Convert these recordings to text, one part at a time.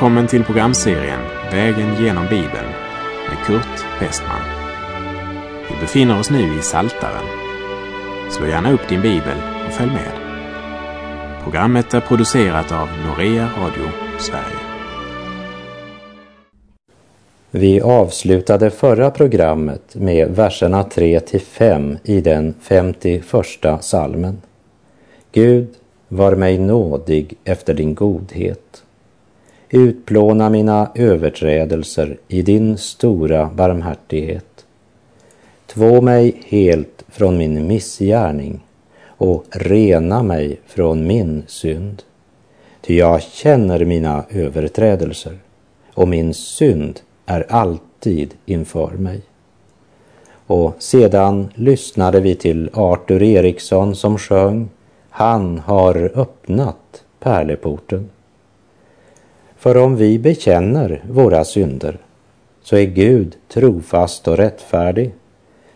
Välkommen till programserien Vägen genom Bibeln med Kurt Westman. Vi befinner oss nu i Saltaren. Slå gärna upp din bibel och följ med. Programmet är producerat av Norea Radio Sverige. Vi avslutade förra programmet med verserna 3 till 5 i den 51 salmen. Gud, var mig nådig efter din godhet. Utplåna mina överträdelser i din stora barmhärtighet. Två mig helt från min missgärning och rena mig från min synd. Ty jag känner mina överträdelser och min synd är alltid inför mig. Och sedan lyssnade vi till Artur Eriksson som sjöng Han har öppnat pärleporten. För om vi bekänner våra synder så är Gud trofast och rättfärdig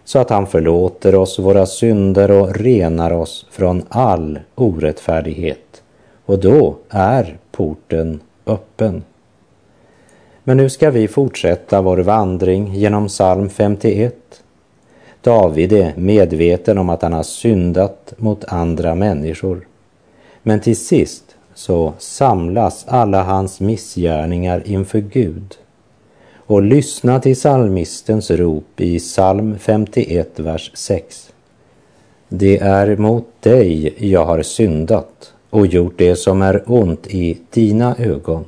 så att han förlåter oss våra synder och renar oss från all orättfärdighet. Och då är porten öppen. Men nu ska vi fortsätta vår vandring genom psalm 51. David är medveten om att han har syndat mot andra människor. Men till sist så samlas alla hans missgärningar inför Gud. Och lyssna till psalmistens rop i psalm 51, vers 6. Det är mot dig jag har syndat och gjort det som är ont i dina ögon.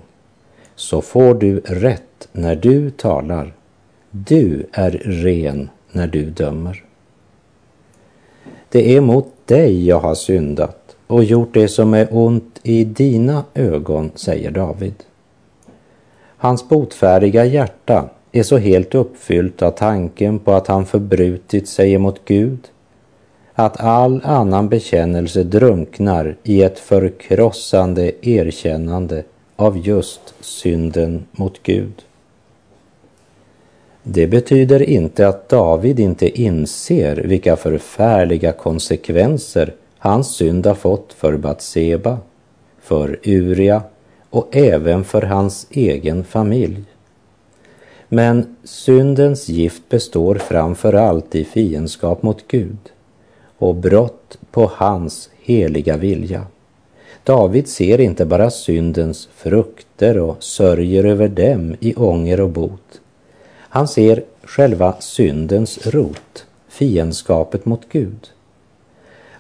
Så får du rätt när du talar. Du är ren när du dömer. Det är mot dig jag har syndat och gjort det som är ont i dina ögon, säger David. Hans botfärdiga hjärta är så helt uppfyllt av tanken på att han förbrutit sig emot Gud att all annan bekännelse drunknar i ett förkrossande erkännande av just synden mot Gud. Det betyder inte att David inte inser vilka förfärliga konsekvenser hans synd har fått för Batseba, för Uria och även för hans egen familj. Men syndens gift består framför allt i fiendskap mot Gud och brott på hans heliga vilja. David ser inte bara syndens frukter och sörjer över dem i ånger och bot. Han ser själva syndens rot, fiendskapet mot Gud.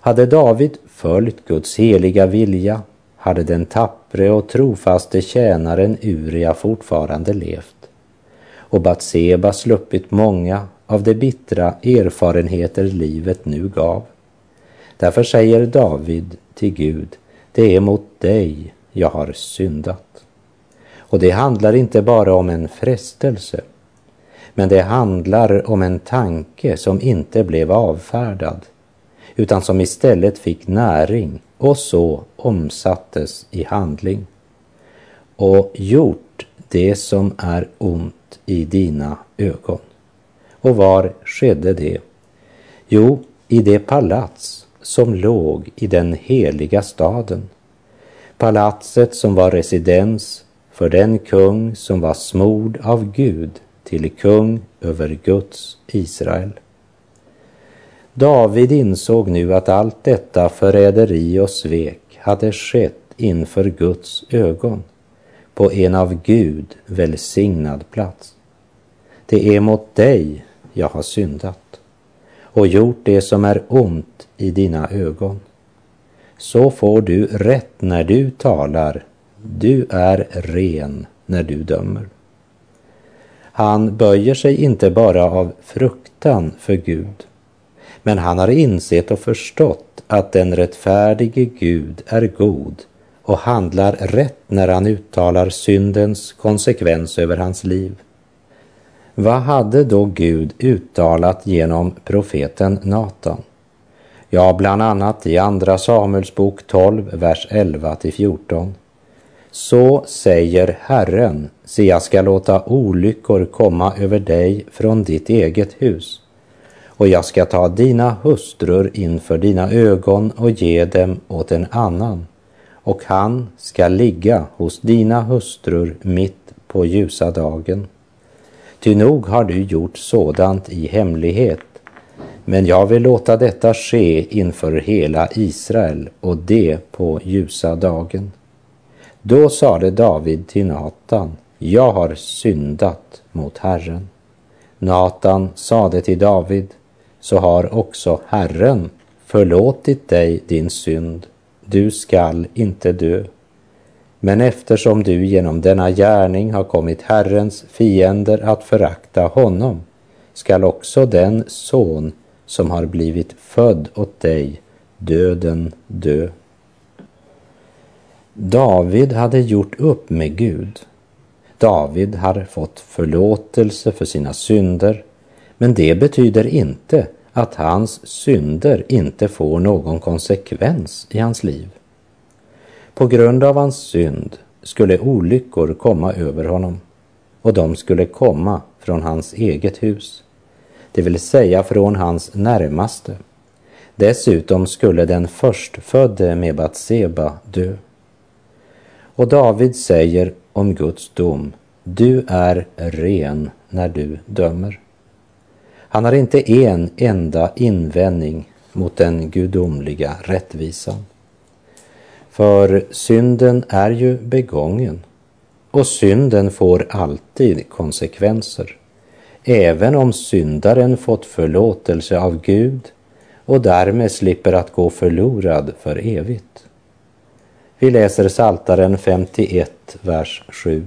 Hade David följt Guds heliga vilja hade den tappre och trofaste tjänaren Uria fortfarande levt och Batseba sluppit många av de bittra erfarenheter livet nu gav. Därför säger David till Gud, det är mot dig jag har syndat. Och det handlar inte bara om en frestelse, men det handlar om en tanke som inte blev avfärdad utan som istället fick näring och så omsattes i handling. Och gjort det som är ont i dina ögon. Och var skedde det? Jo, i det palats som låg i den heliga staden. Palatset som var residens för den kung som var smord av Gud till kung över Guds Israel. David insåg nu att allt detta förräderi och svek hade skett inför Guds ögon på en av Gud välsignad plats. Det är mot dig jag har syndat och gjort det som är ont i dina ögon. Så får du rätt när du talar, du är ren när du dömer. Han böjer sig inte bara av fruktan för Gud men han har insett och förstått att den rättfärdige Gud är god och handlar rätt när han uttalar syndens konsekvens över hans liv. Vad hade då Gud uttalat genom profeten Natan? Ja, bland annat i Andra Samuels bok 12, vers 11 till 14. Så säger Herren, se jag ska låta olyckor komma över dig från ditt eget hus och jag ska ta dina hustrur inför dina ögon och ge dem åt en annan och han ska ligga hos dina hustrur mitt på ljusa dagen. Ty nog har du gjort sådant i hemlighet, men jag vill låta detta ske inför hela Israel och det på ljusa dagen. Då sade David till Natan, jag har syndat mot Herren. Natan sade till David, så har också Herren förlåtit dig din synd, du skall inte dö. Men eftersom du genom denna gärning har kommit Herrens fiender att förakta honom, skall också den son som har blivit född åt dig döden dö. David hade gjort upp med Gud. David hade fått förlåtelse för sina synder, men det betyder inte att hans synder inte får någon konsekvens i hans liv. På grund av hans synd skulle olyckor komma över honom och de skulle komma från hans eget hus, det vill säga från hans närmaste. Dessutom skulle den förstfödde med Batseba dö. Och David säger om Guds dom, du är ren när du dömer. Han har inte en enda invändning mot den gudomliga rättvisan. För synden är ju begången och synden får alltid konsekvenser, även om syndaren fått förlåtelse av Gud och därmed slipper att gå förlorad för evigt. Vi läser Saltaren 51, vers 7.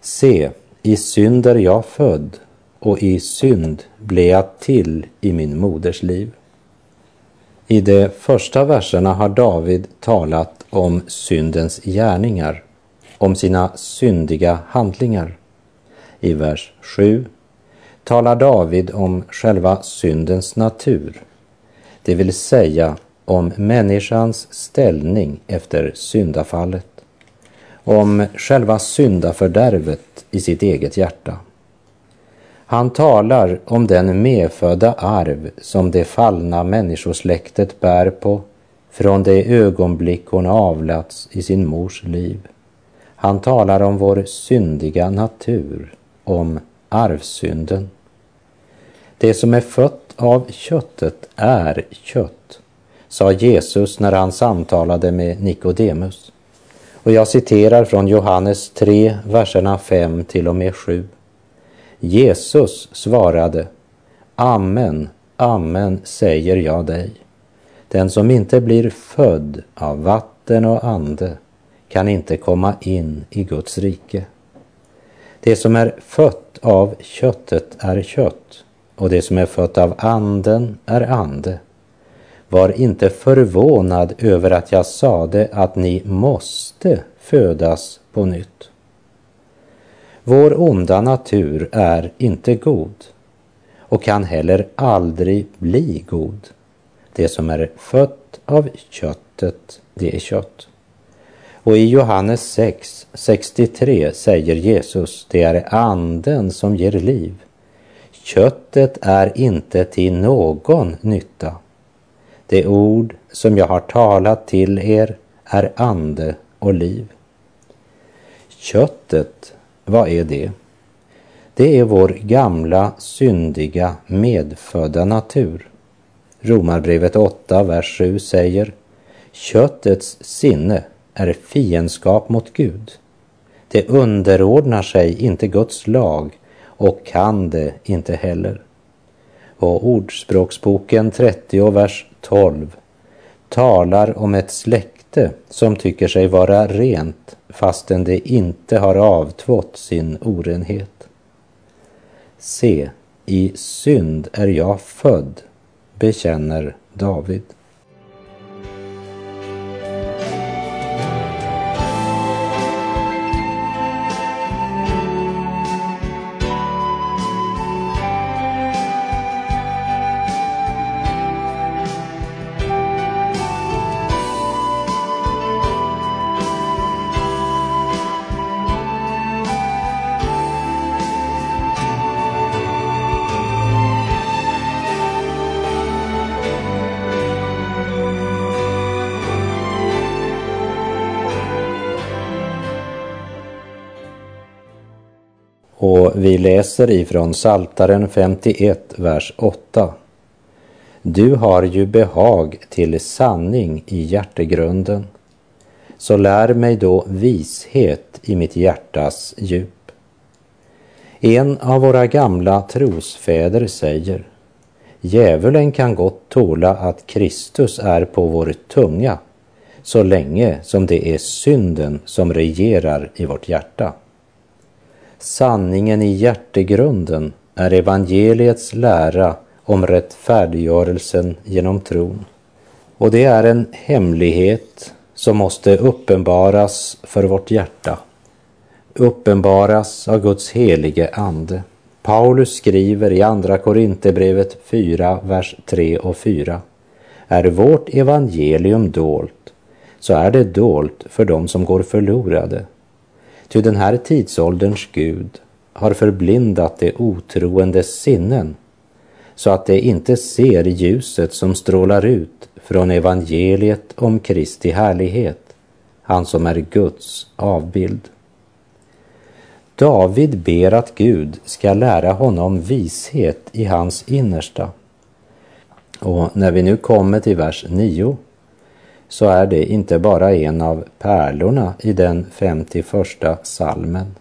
Se, i synd är jag född och i synd blev jag till i min moders liv. I de första verserna har David talat om syndens gärningar, om sina syndiga handlingar. I vers 7 talar David om själva syndens natur, det vill säga om människans ställning efter syndafallet, om själva syndafördärvet i sitt eget hjärta. Han talar om den medfödda arv som det fallna människosläktet bär på från det ögonblick hon avlats i sin mors liv. Han talar om vår syndiga natur, om arvsynden. Det som är fött av köttet är kött, sa Jesus när han samtalade med Nikodemus. Och jag citerar från Johannes 3, verserna 5 till och med 7. Jesus svarade, Amen, amen säger jag dig. Den som inte blir född av vatten och ande kan inte komma in i Guds rike. Det som är fött av köttet är kött och det som är fött av anden är ande. Var inte förvånad över att jag sade att ni måste födas på nytt. Vår onda natur är inte god och kan heller aldrig bli god. Det som är fött av köttet, det är kött. Och i Johannes 6, 63 säger Jesus, det är anden som ger liv. Köttet är inte till någon nytta. Det ord som jag har talat till er är ande och liv. Köttet vad är det? Det är vår gamla syndiga medfödda natur. Romarbrevet 8, vers 7 säger Köttets sinne är fiendskap mot Gud. Det underordnar sig inte Guds lag och kan det inte heller. Och Ordspråksboken 30, vers 12 talar om ett släkte som tycker sig vara rent fastän det inte har avtvått sin orenhet. Se, i synd är jag född, bekänner David. Läser ifrån Saltaren 51, vers 8. Du har ju behag till sanning i hjärtegrunden, så lär mig då vishet i mitt hjärtas djup. En av våra gamla trosfäder säger Djävulen kan gott tåla att Kristus är på vår tunga så länge som det är synden som regerar i vårt hjärta. Sanningen i hjärtegrunden är evangeliets lära om rättfärdiggörelsen genom tron. Och det är en hemlighet som måste uppenbaras för vårt hjärta. Uppenbaras av Guds helige Ande. Paulus skriver i Andra Korinthierbrevet 4, vers 3 och 4. Är vårt evangelium dolt, så är det dolt för dem som går förlorade. Ty den här tidsålderns Gud har förblindat de otroendes sinnen så att de inte ser ljuset som strålar ut från evangeliet om Kristi härlighet, han som är Guds avbild. David ber att Gud ska lära honom vishet i hans innersta. Och när vi nu kommer till vers 9 så är det inte bara en av pärlorna i den 51 salmen,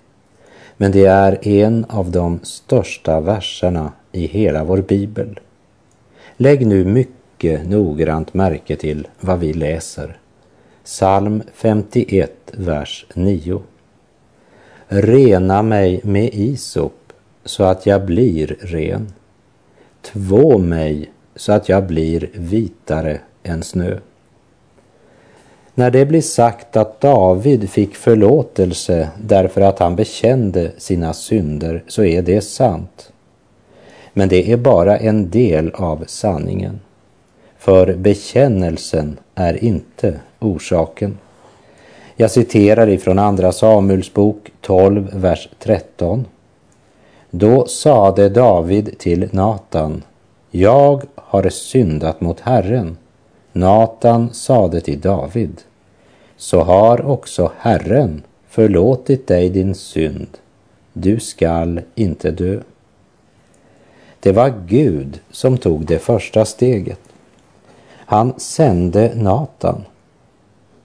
men det är en av de största verserna i hela vår bibel. Lägg nu mycket noggrant märke till vad vi läser. Psalm 51, vers 9. Rena mig med isop så att jag blir ren. Två mig så att jag blir vitare än snö. När det blir sagt att David fick förlåtelse därför att han bekände sina synder så är det sant. Men det är bara en del av sanningen. För bekännelsen är inte orsaken. Jag citerar ifrån Andra Samuels bok 12, vers 13. Då sade David till Natan, jag har syndat mot Herren. Natan sade till David, så har också Herren förlåtit dig din synd. Du skall inte dö. Det var Gud som tog det första steget. Han sände Natan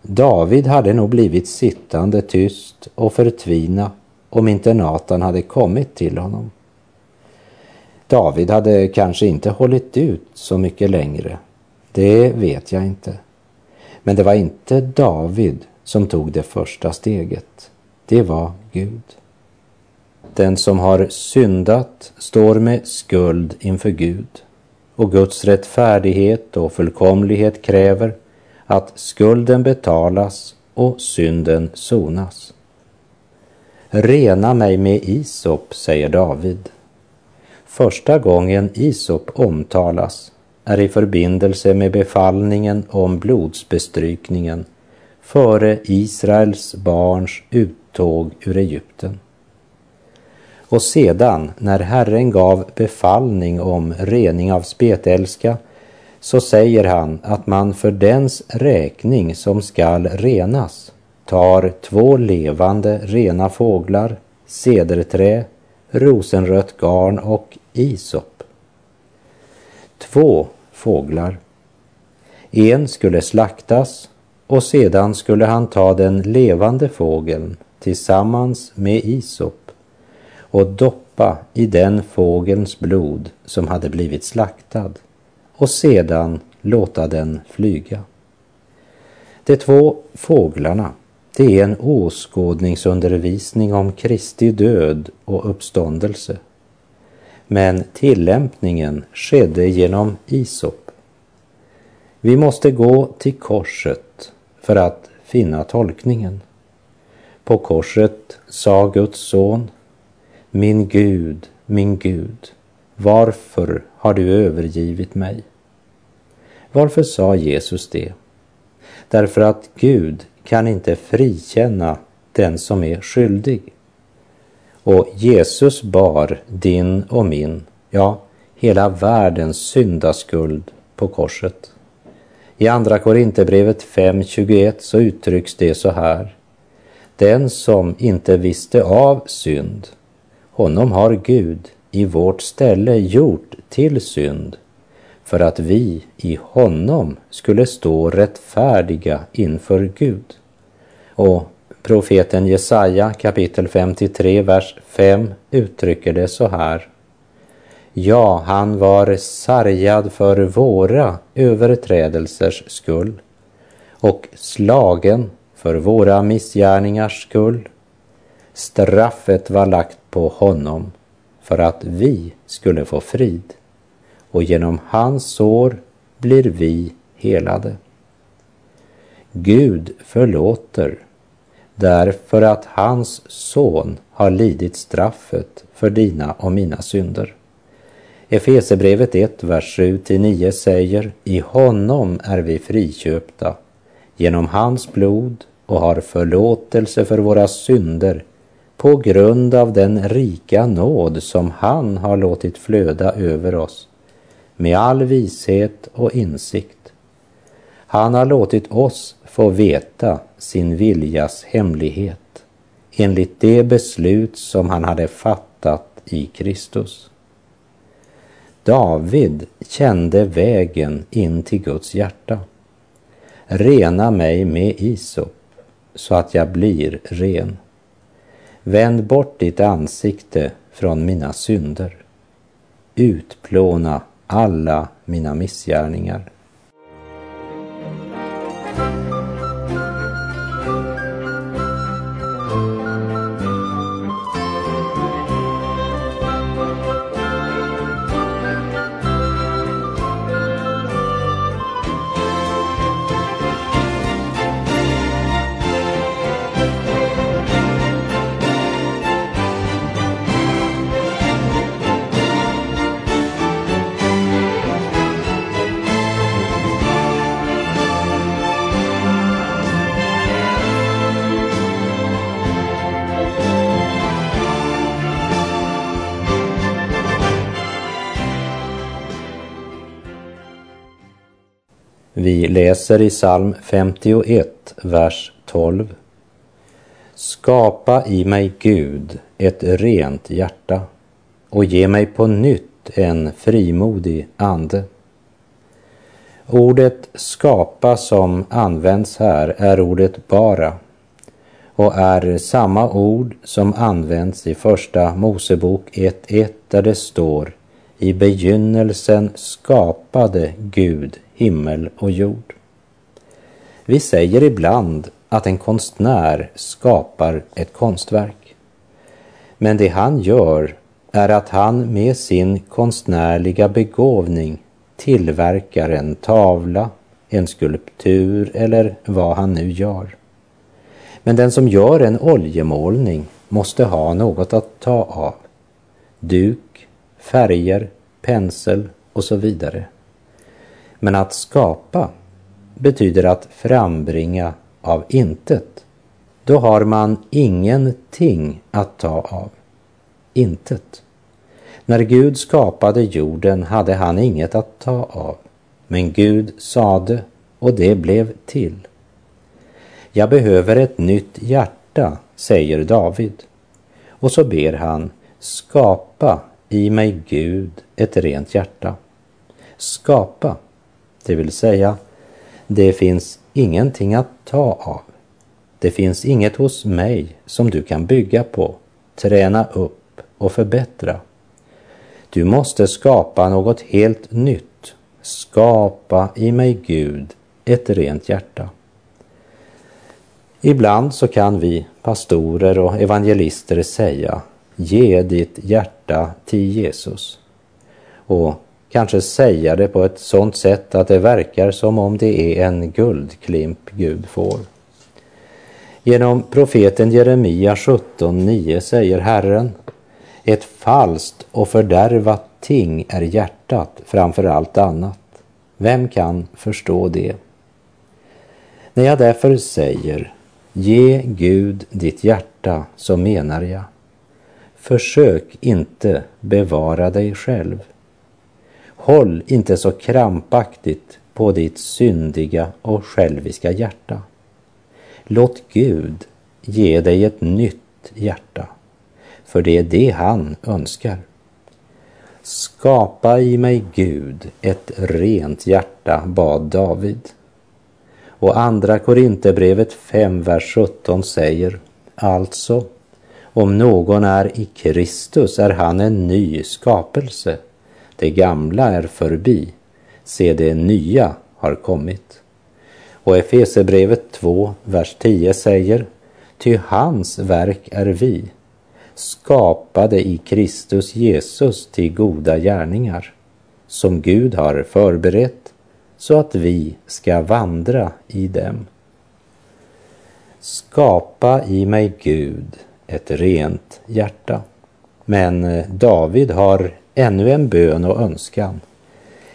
David hade nog blivit sittande tyst och förtvina om inte Natan hade kommit till honom. David hade kanske inte hållit ut så mycket längre. Det vet jag inte. Men det var inte David som tog det första steget. Det var Gud. Den som har syndat står med skuld inför Gud och Guds rättfärdighet och fullkomlighet kräver att skulden betalas och synden sonas. Rena mig med isop, säger David. Första gången isop omtalas är i förbindelse med befallningen om blodsbestrykningen före Israels barns uttåg ur Egypten. Och sedan, när Herren gav befallning om rening av spetälska, så säger han att man för dens räkning som skall renas tar två levande rena fåglar, cederträ, rosenrött garn och isop. Två fåglar. En skulle slaktas och sedan skulle han ta den levande fågeln tillsammans med isop och doppa i den fågelns blod som hade blivit slaktad och sedan låta den flyga. De två fåglarna, det är en åskådningsundervisning om Kristi död och uppståndelse. Men tillämpningen skedde genom Isop. Vi måste gå till korset för att finna tolkningen. På korset sa Guds son, min Gud, min Gud, varför har du övergivit mig? Varför sa Jesus det? Därför att Gud kan inte frikänna den som är skyldig. Och Jesus bar din och min, ja, hela världens syndaskuld på korset. I Andra Korinthierbrevet 5.21 så uttrycks det så här. Den som inte visste av synd Honom har Gud i vårt ställe gjort till synd för att vi i honom skulle stå rättfärdiga inför Gud. Och profeten Jesaja kapitel 53, vers 5 uttrycker det så här. Ja, han var sargad för våra överträdelsers skull och slagen för våra missgärningars skull. Straffet var lagt på honom för att vi skulle få frid och genom hans sår blir vi helade. Gud förlåter därför att hans son har lidit straffet för dina och mina synder. Efesebrevet 1, vers 7-9 säger I honom är vi friköpta genom hans blod och har förlåtelse för våra synder på grund av den rika nåd som han har låtit flöda över oss med all vishet och insikt. Han har låtit oss få veta sin viljas hemlighet enligt det beslut som han hade fattat i Kristus. David kände vägen in till Guds hjärta. Rena mig med isop så att jag blir ren. Vänd bort ditt ansikte från mina synder. Utplåna alla mina missgärningar. Vi läser i psalm 51, vers 12. Skapa i mig, Gud, ett rent hjärta och ge mig på nytt en frimodig ande. Ordet skapa som används här är ordet bara och är samma ord som används i Första Mosebok 1.1 där det står i begynnelsen skapade Gud himmel och jord. Vi säger ibland att en konstnär skapar ett konstverk. Men det han gör är att han med sin konstnärliga begåvning tillverkar en tavla, en skulptur eller vad han nu gör. Men den som gör en oljemålning måste ha något att ta av. Duk, färger, pensel och så vidare. Men att skapa betyder att frambringa av intet. Då har man ingenting att ta av. Intet. När Gud skapade jorden hade han inget att ta av. Men Gud sade och det blev till. Jag behöver ett nytt hjärta, säger David. Och så ber han, skapa i mig Gud ett rent hjärta. Skapa det vill säga, det finns ingenting att ta av. Det finns inget hos mig som du kan bygga på, träna upp och förbättra. Du måste skapa något helt nytt. Skapa i mig, Gud, ett rent hjärta. Ibland så kan vi pastorer och evangelister säga Ge ditt hjärta till Jesus. Och kanske säga det på ett sådant sätt att det verkar som om det är en guldklimp Gud får. Genom profeten Jeremia 17.9 säger Herren, ett falskt och fördärvat ting är hjärtat framför allt annat. Vem kan förstå det? När jag därför säger, ge Gud ditt hjärta, så menar jag, försök inte bevara dig själv. Håll inte så krampaktigt på ditt syndiga och själviska hjärta. Låt Gud ge dig ett nytt hjärta. för det är det han önskar. Skapa i mig Gud ett rent hjärta, bad David. Och andra Korinthierbrevet 5, vers 17 säger alltså, om någon är i Kristus är han en ny skapelse. Det gamla är förbi, se det nya har kommit. Och Efesebrevet 2, vers 10 säger, ty hans verk är vi, skapade i Kristus Jesus till goda gärningar, som Gud har förberett så att vi ska vandra i dem. Skapa i mig Gud ett rent hjärta. Men David har ännu en bön och önskan.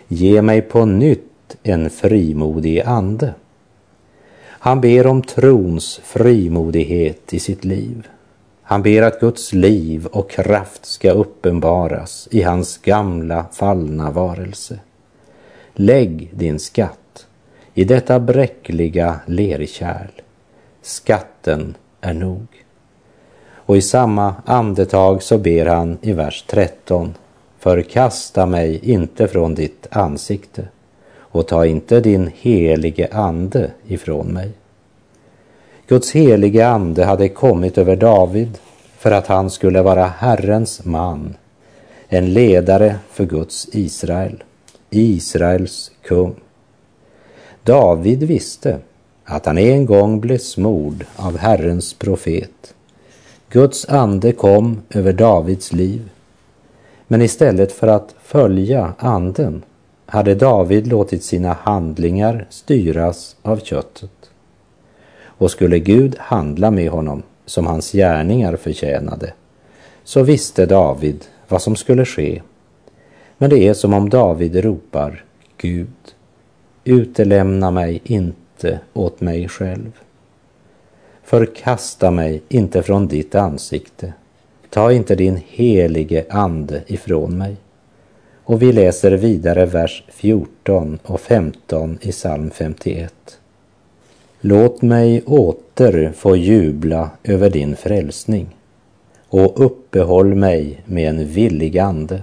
Ge mig på nytt en frimodig ande. Han ber om trons frimodighet i sitt liv. Han ber att Guds liv och kraft ska uppenbaras i hans gamla fallna varelse. Lägg din skatt i detta bräckliga lerkärl. Skatten är nog. Och i samma andetag så ber han i vers 13. Förkasta mig inte från ditt ansikte och ta inte din helige ande ifrån mig. Guds helige ande hade kommit över David för att han skulle vara Herrens man, en ledare för Guds Israel, Israels kung. David visste att han en gång blev smord av Herrens profet. Guds ande kom över Davids liv. Men istället för att följa anden hade David låtit sina handlingar styras av köttet. Och skulle Gud handla med honom som hans gärningar förtjänade, så visste David vad som skulle ske. Men det är som om David ropar Gud, utelämna mig inte åt mig själv. Förkasta mig inte från ditt ansikte. Ta inte din helige ande ifrån mig. Och vi läser vidare vers 14 och 15 i psalm 51. Låt mig åter få jubla över din frälsning och uppehåll mig med en villig ande.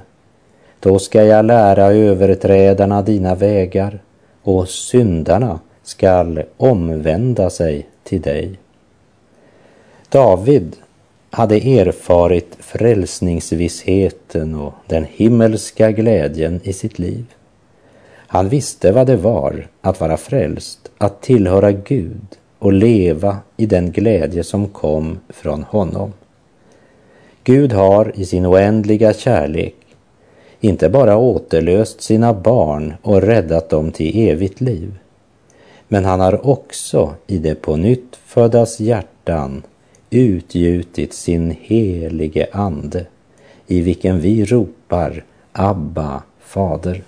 Då ska jag lära överträdarna dina vägar och syndarna skall omvända sig till dig. David hade erfarit frälsningsvissheten och den himmelska glädjen i sitt liv. Han visste vad det var att vara frälst, att tillhöra Gud och leva i den glädje som kom från honom. Gud har i sin oändliga kärlek inte bara återlöst sina barn och räddat dem till evigt liv, men han har också i det på nytt föddas hjärtan utgjutit sin helige ande i vilken vi ropar Abba, Fader.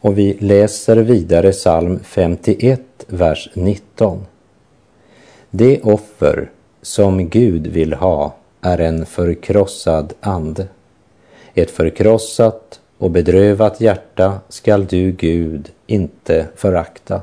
Och vi läser vidare psalm 51, vers 19. Det offer som Gud vill ha är en förkrossad ande. Ett förkrossat och bedrövat hjärta skall du, Gud, inte förakta.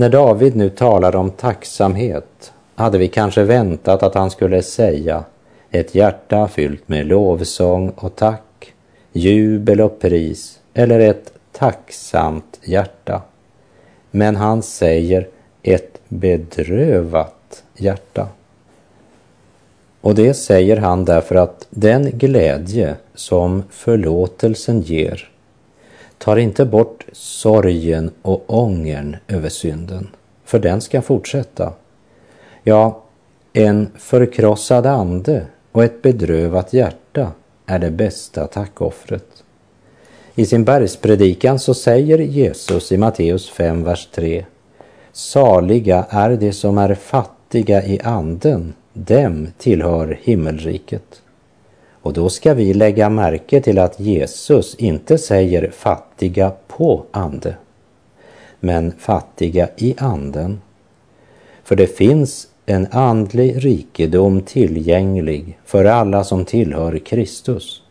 När David nu talar om tacksamhet hade vi kanske väntat att han skulle säga ett hjärta fyllt med lovsång och tack, jubel och pris eller ett tacksamt hjärta. Men han säger ett bedrövat hjärta. Och det säger han därför att den glädje som förlåtelsen ger tar inte bort sorgen och ångern över synden, för den ska fortsätta. Ja, en förkrossad ande och ett bedrövat hjärta är det bästa tackoffret. I sin bergspredikan så säger Jesus i Matteus 5, vers 3 Saliga är de som är fattiga i anden, dem tillhör himmelriket. Och då ska vi lägga märke till att Jesus inte säger fattiga på ande, men fattiga i anden. För det finns en andlig rikedom tillgänglig för alla som tillhör Kristus.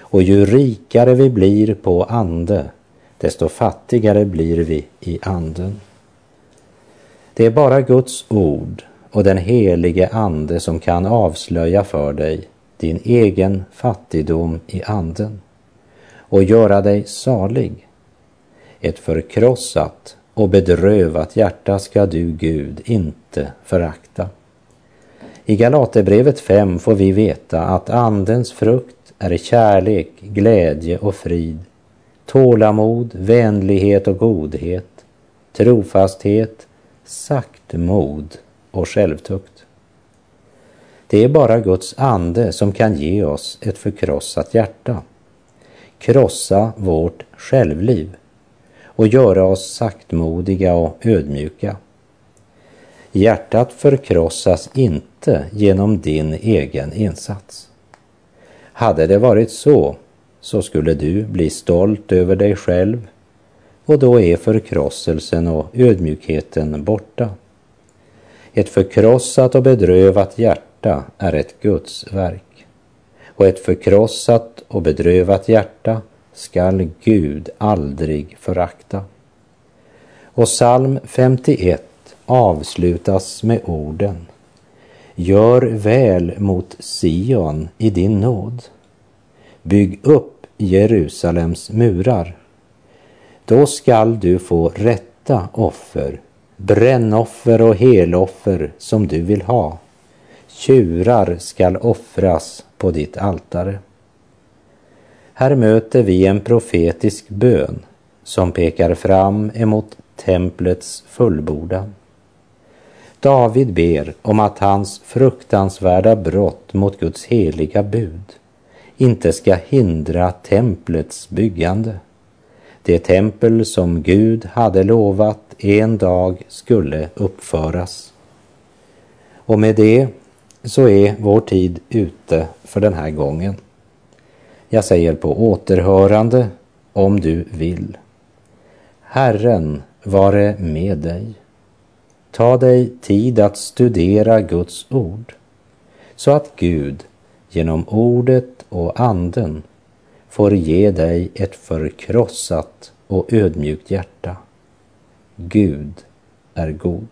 Och ju rikare vi blir på ande, desto fattigare blir vi i anden. Det är bara Guds ord och den helige Ande som kan avslöja för dig din egen fattigdom i anden och göra dig salig. Ett förkrossat och bedrövat hjärta ska du, Gud, inte förakta. I Galaterbrevet 5 får vi veta att Andens frukt är kärlek, glädje och frid, tålamod, vänlighet och godhet, trofasthet, saktmod och självtukt. Det är bara Guds ande som kan ge oss ett förkrossat hjärta, krossa vårt självliv och göra oss saktmodiga och ödmjuka. Hjärtat förkrossas inte genom din egen insats. Hade det varit så, så skulle du bli stolt över dig själv och då är förkrosselsen och ödmjukheten borta. Ett förkrossat och bedrövat hjärta hjärta är ett Guds verk. Och ett förkrossat och bedrövat hjärta skall Gud aldrig förakta. Och psalm 51 avslutas med orden Gör väl mot Sion i din nåd. Bygg upp Jerusalems murar. Då skall du få rätta offer, brännoffer och heloffer som du vill ha. Tjurar skall offras på ditt altare. Här möter vi en profetisk bön som pekar fram emot templets fullbordan. David ber om att hans fruktansvärda brott mot Guds heliga bud inte ska hindra templets byggande. Det tempel som Gud hade lovat en dag skulle uppföras. Och med det så är vår tid ute för den här gången. Jag säger på återhörande om du vill. Herren vare med dig. Ta dig tid att studera Guds ord så att Gud genom ordet och anden får ge dig ett förkrossat och ödmjukt hjärta. Gud är god.